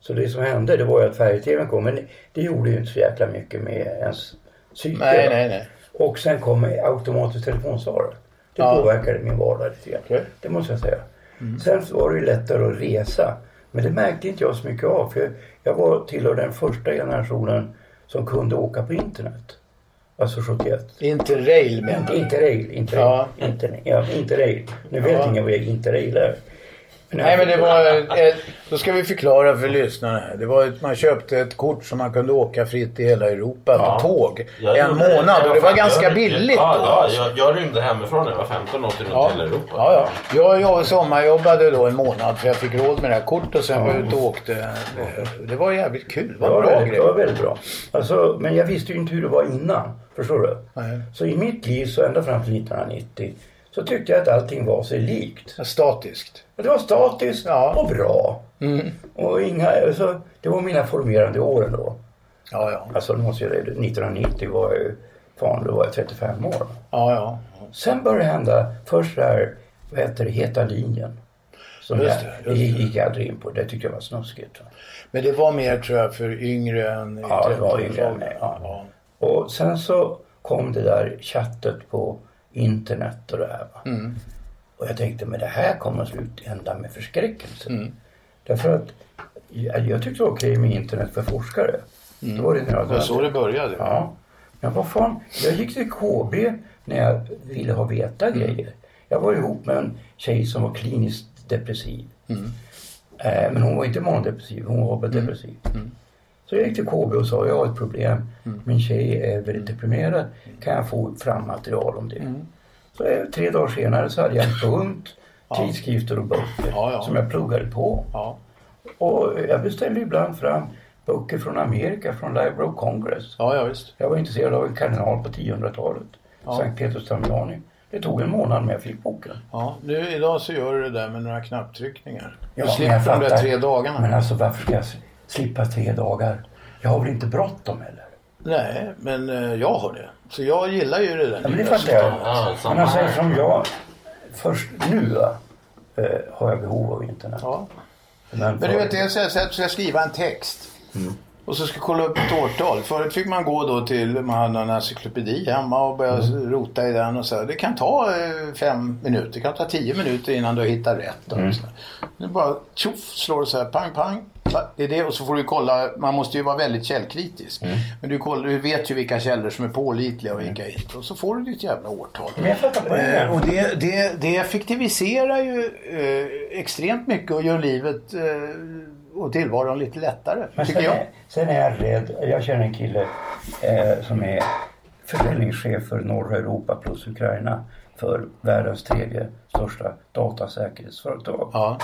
Så det som hände det var ju att färg-TVn kom. Men det gjorde ju inte så jäkla mycket med ens psyke. Nej, nej, nej. Och sen kom automatisk telefonsvarare. Det Ja. påverkade min vardag lite grann. Det måste jag säga. Mm. Sen var det ju lättare att resa. Men det märkte inte jag så mycket av. För jag var tillhör den första generationen som kunde åka på internet. Alltså 71. Interrail menar Inte du? interrail. Interrail. Ja. Inter, ja, interrail. Nu vet Ja. ingen vad interrail är. Nej men det var, ett, då ska vi förklara för lyssnarna. Det var ett, man köpte ett kort som man kunde åka fritt i hela Europa Ja. på tåg. Jag en det. månad och det var ganska Jag- billigt ja, då. Ja, alltså. jag, jag rymde hemifrån när jag var 15 och åkte runt Ja. hela Europa. Ja, ja. Jag, jag sommarjobbade då en månad för jag fick råd med det här kortet och sen var jag ute och åkte. Det- Det var jävligt kul. Det Det var en bra väldigt, det var grej. väldigt bra. Alltså, men jag visste ju inte hur det var innan. Förstår du? Nej. Så i mitt liv så ända fram till 1990 så tyckte jag att allting var sig likt. Statiskt. Det var statiskt Ja. och bra. Mm. Och inga, alltså, det var mina formerande åren då. Ja, ja. Alltså det måste jag, 1990 var jag ju, fan då var jag 35 år. Ja, ja. Sen började det hända, först det här, vad heter det, Heta linjen. Som Just jag, det, just det gick jag aldrig in på, det tyckte jag var snuskigt. Men det var mer tror jag för yngre än Ja, det var 30-årsåldern. yngre än mig, ja. Ja. Och sen så kom det där chattet på internet och det här. Va? Mm. Och jag tänkte, men det här kommer att slutända med förskräckelse. Mm. Därför att jag, jag tyckte det var okej med internet för forskare. Det var det när jag så det började. Ja. Men vad fan, jag gick till KB när jag ville ha veta grejer. Jag var ihop med en tjej som var kliniskt depressiv. Eh, men hon var inte manodepressiv, hon var bara depressiv. Så jag gick till KB och sa, jag har ett problem. Min tjej är väldigt deprimerad. Kan jag få fram material om det? Så eh, tre dagar senare så hade jag en bunt tidskrifter och böcker Ja, ja. som jag pluggade på. Ja. Och jag beställde ibland fram böcker från Amerika, från Library of Congress. Ja, ja, visst. Jag var intresserad av en kardinal på 1000-talet. Sankt Petrus Damiani. Det tog en månad men jag fick boken. Ja, nu idag så gör du det där med några knapptryckningar. Ja, du men slipper de där tre dagarna. Men alltså varför ska jag slippa tre dagar? Jag har väl inte bråttom heller? Nej, men eh, jag har det. Så jag gillar ju det där. Ja, men det fattar jag. Ja, samma Men alltså här. eftersom jag först nu eh, har jag behov av internet. Ja. Men, Men du vet, jag säger så att jag ska skriva en text. Och så ska jag kolla upp ett årtal. Förut fick man gå då till, man hade en encyklopedi hemma och börja rota i den och så. här. Det kan ta eh, fem minuter, det kan ta tio minuter innan du hittar rätt. Och så. här. Det är bara tjoff, slår det så här pang pang. Det är det och så får du kolla, man måste ju vara väldigt källkritisk. Men du, kollar, du vet ju vilka källor som är pålitliga och vilka inte. Och så får du ditt jävla årtal. Eh, och det, det, det effektiviserar ju eh, extremt mycket och gör livet eh, och tillvaron lite lättare. Men tycker sen, jag. är, sen är jag rädd. Jag känner en kille eh, som är försäljningschef för norra Europa plus Ukraina för världens tredje största datasäkerhetsföretag. Ja.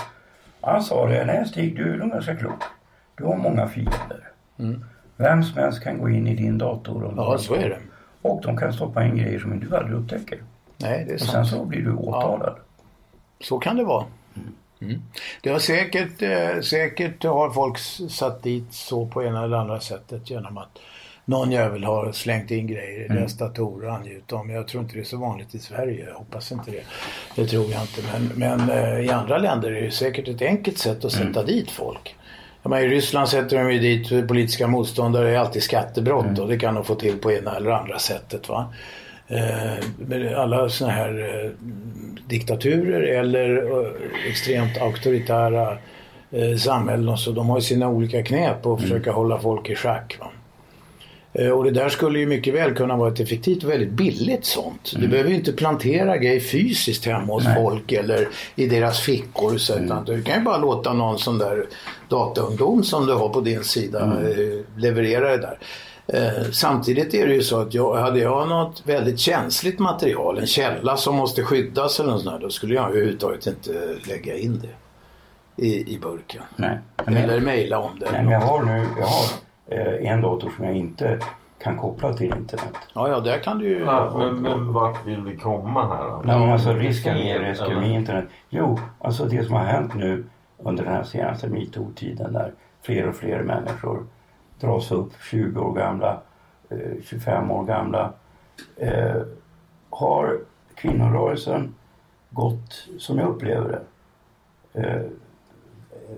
Han sa det, nej Stig du är nog ganska klok. Du har många fiender. Vem som helst kan gå in i din dator. Mm. ja, så är det. Och de kan stoppa in grejer som du aldrig upptäcker. Nej, det är Och sen sant. så blir du åtalad. Så kan det vara. Mm. Det har säkert, eh, säkert har folk satt dit så på ena eller andra sättet genom att någon jävel har slängt in grejer i deras datorer och angivit dem. Jag tror inte det är så vanligt i Sverige. Jag hoppas inte det. Det tror jag inte. Men, men eh, i andra länder är det säkert ett enkelt sätt att sätta dit folk. Menar, I Ryssland sätter de ju dit politiska motståndare. Det är alltid skattebrott och det kan de få till på ena eller andra sättet. Va? Eh, men alla såna här eh, diktaturer eller extremt auktoritära samhällen och så, de har sina olika knep och försöka hålla folk i schack. Va? Eh, Och det där skulle ju mycket väl kunna vara ett effektivt och väldigt billigt sånt. Du behöver ju inte plantera grejer fysiskt hemma hos folk eller i deras fickor. Så utan Du kan ju bara låta någon sån där dataungdom som du har på din sida eh, leverera det där. Eh, samtidigt är det ju så att jag, hade jag något väldigt känsligt material, en källa som måste skyddas eller något sånt där, då skulle jag överhuvudtaget inte lägga in det i, i burken. Nej. Men- Eller mejla om det. Nej, men jag har nu jag har, en dator som jag inte kan koppla till internet. Ja, ja, där kan du ju... Ja, men, men vart vill vi komma här då? Nej, men alltså risken med, risken med internet. Jo, alltså det som har hänt nu under den här senaste metoo-tiden där fler och fler människor dras upp, 20 år gamla, eh, 25 år gamla. Eh, har kvinnorörelsen gått, som jag upplever det, eh,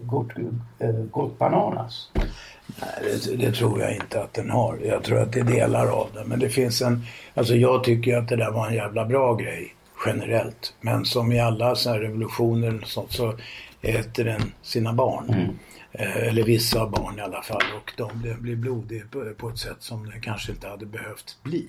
gått, eh, gått bananas? Nej, det, det, tror jag inte att den har. Jag tror att det är delar av den. Men det finns en... Alltså jag tycker att det där var en jävla bra grej generellt. Men som i alla sådana här revolutioner så, så äter den sina barn. Mm. Eh, eller vissa barn i alla fall. Och de blir blodiga på ett sätt som det kanske inte hade behövt bli.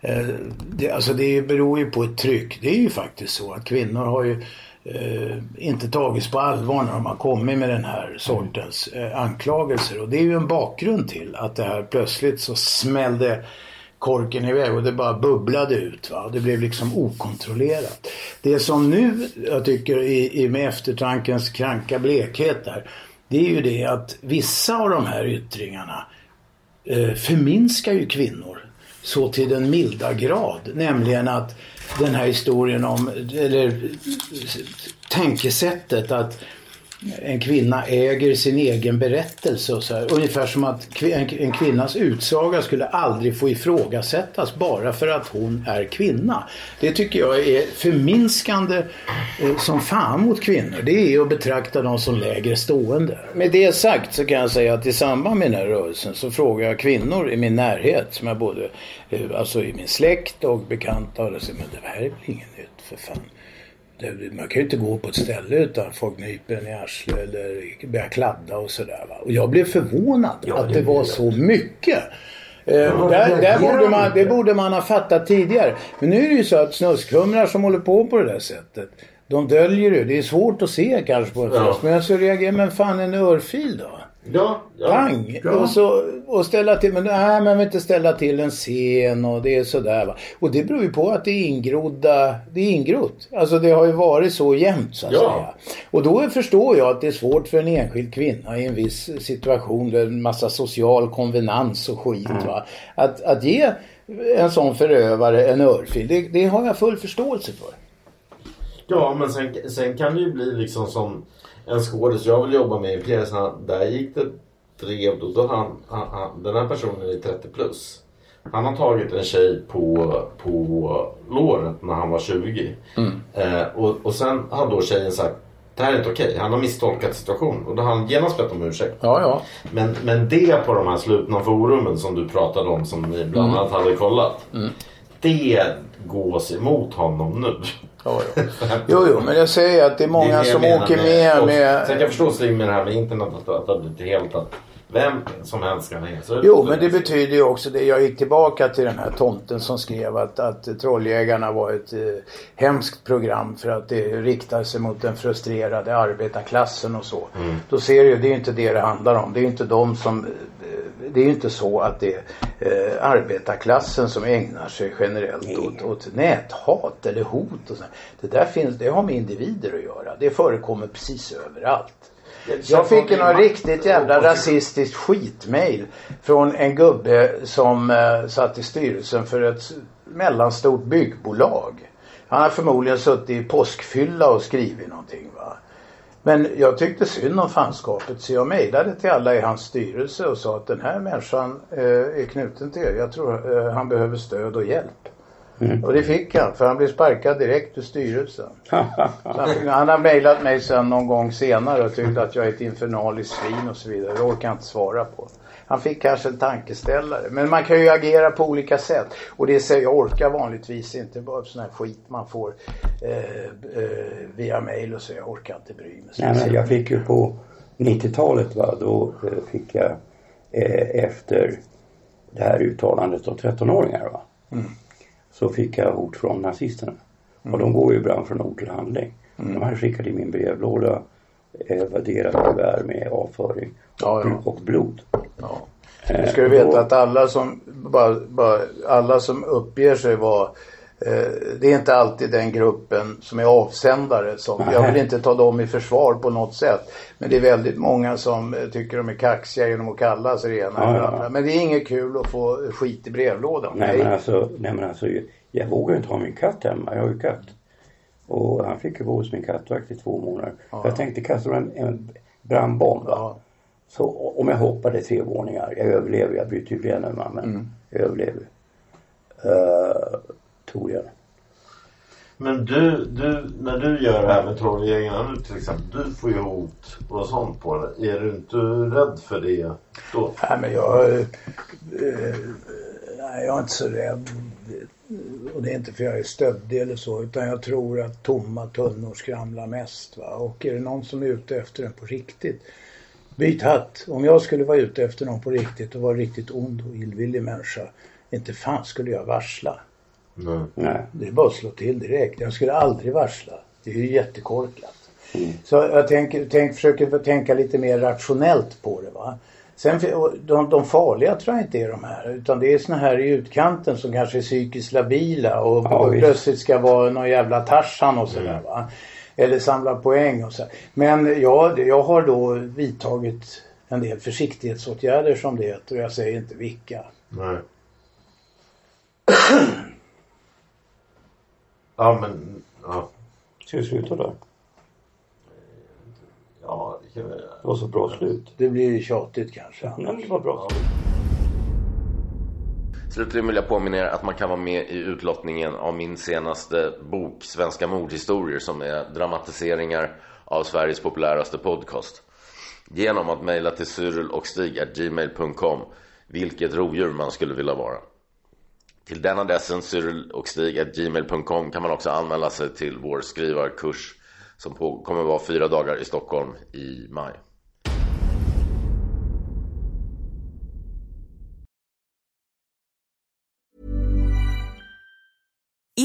Eh, det, alltså det beror ju på ett tryck. Det är ju faktiskt så att kvinnor har ju eh, inte tagits på allvar när de har kommit med den här sortens eh, anklagelser. Och det är ju en bakgrund till att det här plötsligt så smällde korken iväg och det bara bubblade ut. Va? Det blev liksom okontrollerat. Det som nu, jag tycker, i, i med eftertankens kranka blekhet där, det är ju det att vissa av de här yttringarna eh, förminskar ju kvinnor så till den milda grad. Nämligen att den här historien om, eller tänkesättet att en kvinna äger sin egen berättelse och så här. Ungefär som att en kvinnas utsaga skulle aldrig få ifrågasättas bara för att hon är kvinna. Det tycker jag är förminskande eh, som fan mot kvinnor. Det är att betrakta dem som lägre stående. Med det sagt så kan jag säga att i samband med den här rörelsen så frågar jag kvinnor i min närhet som jag både, eh, alltså i min släkt och bekanta och säger men det här är väl inget nytt för fan man kan ju inte gå på ett ställe utan folk nyper en i arslet eller börjar kladda och sådär. Och jag blev förvånad ja, att det, det var så mycket. Eh, ja, där, där borde man, det borde man ha fattat tidigare. Men nu är det ju så att snuskhumrar som håller på på det där sättet. De döljer det. Det är svårt att se kanske på en ja. Men jag så reagerar, men fan en örfil då? Ja, ja. Pang! Ja. Och, så, och ställa till, men nej man vill inte ställa till en scen och det är sådär va. Och det beror ju på att det är ingrodda, det är ingrott. Alltså det har ju varit så jämt så att ja. säga. Och då förstår jag att det är svårt för en enskild kvinna i en viss situation, med en massa social konvenans och skit mm. va. Att, att ge en sån förövare en örfil, det, det har jag full förståelse för. Ja men sen, sen kan det ju bli liksom som en skådis jag vill jobba med i pjäsen, där gick det drev då, då han, han, han, den här personen är 30 plus. Han har tagit en tjej på, på låret när han var 20. Mm. Eh, och, och sen har då tjejen sagt det här är inte okej. Han har misstolkat situationen och då har han genast bett om ursäkt. Ja, ja. Men, men det på de här slutna forumen som du pratade om som ni bland mm. annat hade kollat. Mm. Det gås emot honom nu. Ja, ja. Jo, jo, men jag säger att det är många det är som åker med. med. Sen kan jag förstå Stig med det här med internet att, det har blivit helt att vem som helst kan hänga. Jo, men det betyder ju också det. Jag gick tillbaka till den här tomten som skrev att, att Trolljägarna var ett eh, hemskt program för att det riktar sig mot den frustrerade arbetarklassen och så. Mm. Då ser du, det är inte det det handlar om. Det är inte de som det är ju inte så att det är eh, arbetarklassen som ägnar sig generellt åt, åt näthat eller hot. Och. Det där finns, det har med individer att göra. Det förekommer precis överallt. Jag fick en riktigt jävla rasistiskt skitmail från en gubbe som eh, satt i styrelsen för ett mellanstort byggbolag. Han har förmodligen suttit i påskfylla och skrivit någonting. Men jag tyckte synd om fanskapet så jag mejlade till alla i hans styrelse och sa att den här människan eh, är knuten till er. Jag tror eh, han behöver stöd och hjälp. Mm. Och det fick han för han blev sparkad direkt ur styrelsen. han, han har mejlat mig sen någon gång senare och tyckte att jag är ett infernaliskt svin och så vidare. Det orkar jag inte svara på. Han fick kanske en tankeställare. Men man kan ju agera på olika sätt. Och det säger jag orkar vanligtvis inte bara sån här skit man får eh, eh, via mail och så. Jag orkar inte bry mig. Nej, men jag fick ju på 90-talet va, då eh, fick jag eh, efter det här uttalandet av 13-åringar va. Mm. Så fick jag hot från nazisterna. Mm. Och de går ju ibland från ord till handling. Mm. De här skickade i min brevlåda eh, värderade kuvert med avföring ja, ja. och blod. Ja. Nu ska du veta att alla som, bara, bara, alla som uppger sig vara eh, det är inte alltid den gruppen som är avsändare. Som, jag vill inte ta dem i försvar på något sätt. Men det är väldigt många som eh, tycker de är kaxiga genom att kalla sig det ena ja, eller andra. Men det är inget kul att få skit i brevlådan. Nej, nej. Men, alltså, nej men alltså jag vågar inte ha min katt hemma. Jag har ju katt. Och han fick ju bo hos min kattvakt i två månader. Ja. Jag tänkte kasta en, en brandbomb. Ja. Så om jag hoppade tre våningar, jag överlever, jag bryter ju benen men mm. jag överlever. Uh, tror jag. Men du, du, när du gör det här med Trollgängarna nu till exempel. Du får ju hot och sånt på dig. Är du inte rädd för det då? Nej, men jag, eh, nej, jag är inte så rädd. Och det är inte för jag är stöddig eller så utan jag tror att tomma tunnor skramlar mest. Va? Och är det någon som är ute efter en på riktigt. Byt hatt. Om jag skulle vara ute efter någon på riktigt och vara riktigt ond och illvillig människa. Inte fan skulle jag varsla. Nej. Nej. Det är bara att slå till direkt. Jag skulle aldrig varsla. Det är ju jättekorkat. Så jag tänker, tänk, försöker tänka lite mer rationellt på det. Va? Sen, de, de farliga tror jag inte är de här utan det är såna här i utkanten som kanske är psykiskt labila och, Ja, plötsligt ska vara någon jävla Tarzan och sådär va. Eller samla poäng och så. Men ja, jag har då vidtagit en del försiktighetsåtgärder som det heter och jag säger inte vilka. Nej. Ja men, ja. Ska vi sluta då? Ja, det kan vi Det var så bra slut. Det blir tjatigt kanske. Nej, det var bra slut. Slutligen vill jag påminna er att man kan vara med i utlottningen av min senaste bok Svenska mordhistorier som är dramatiseringar av Sveriges populäraste podcast. Genom att mejla till cyril och gmail.com vilket rovdjur man skulle vilja vara. Till den adressen cyril och gmail.com kan man också anmäla sig till vår skrivarkurs som på, kommer vara fyra dagar i Stockholm i maj.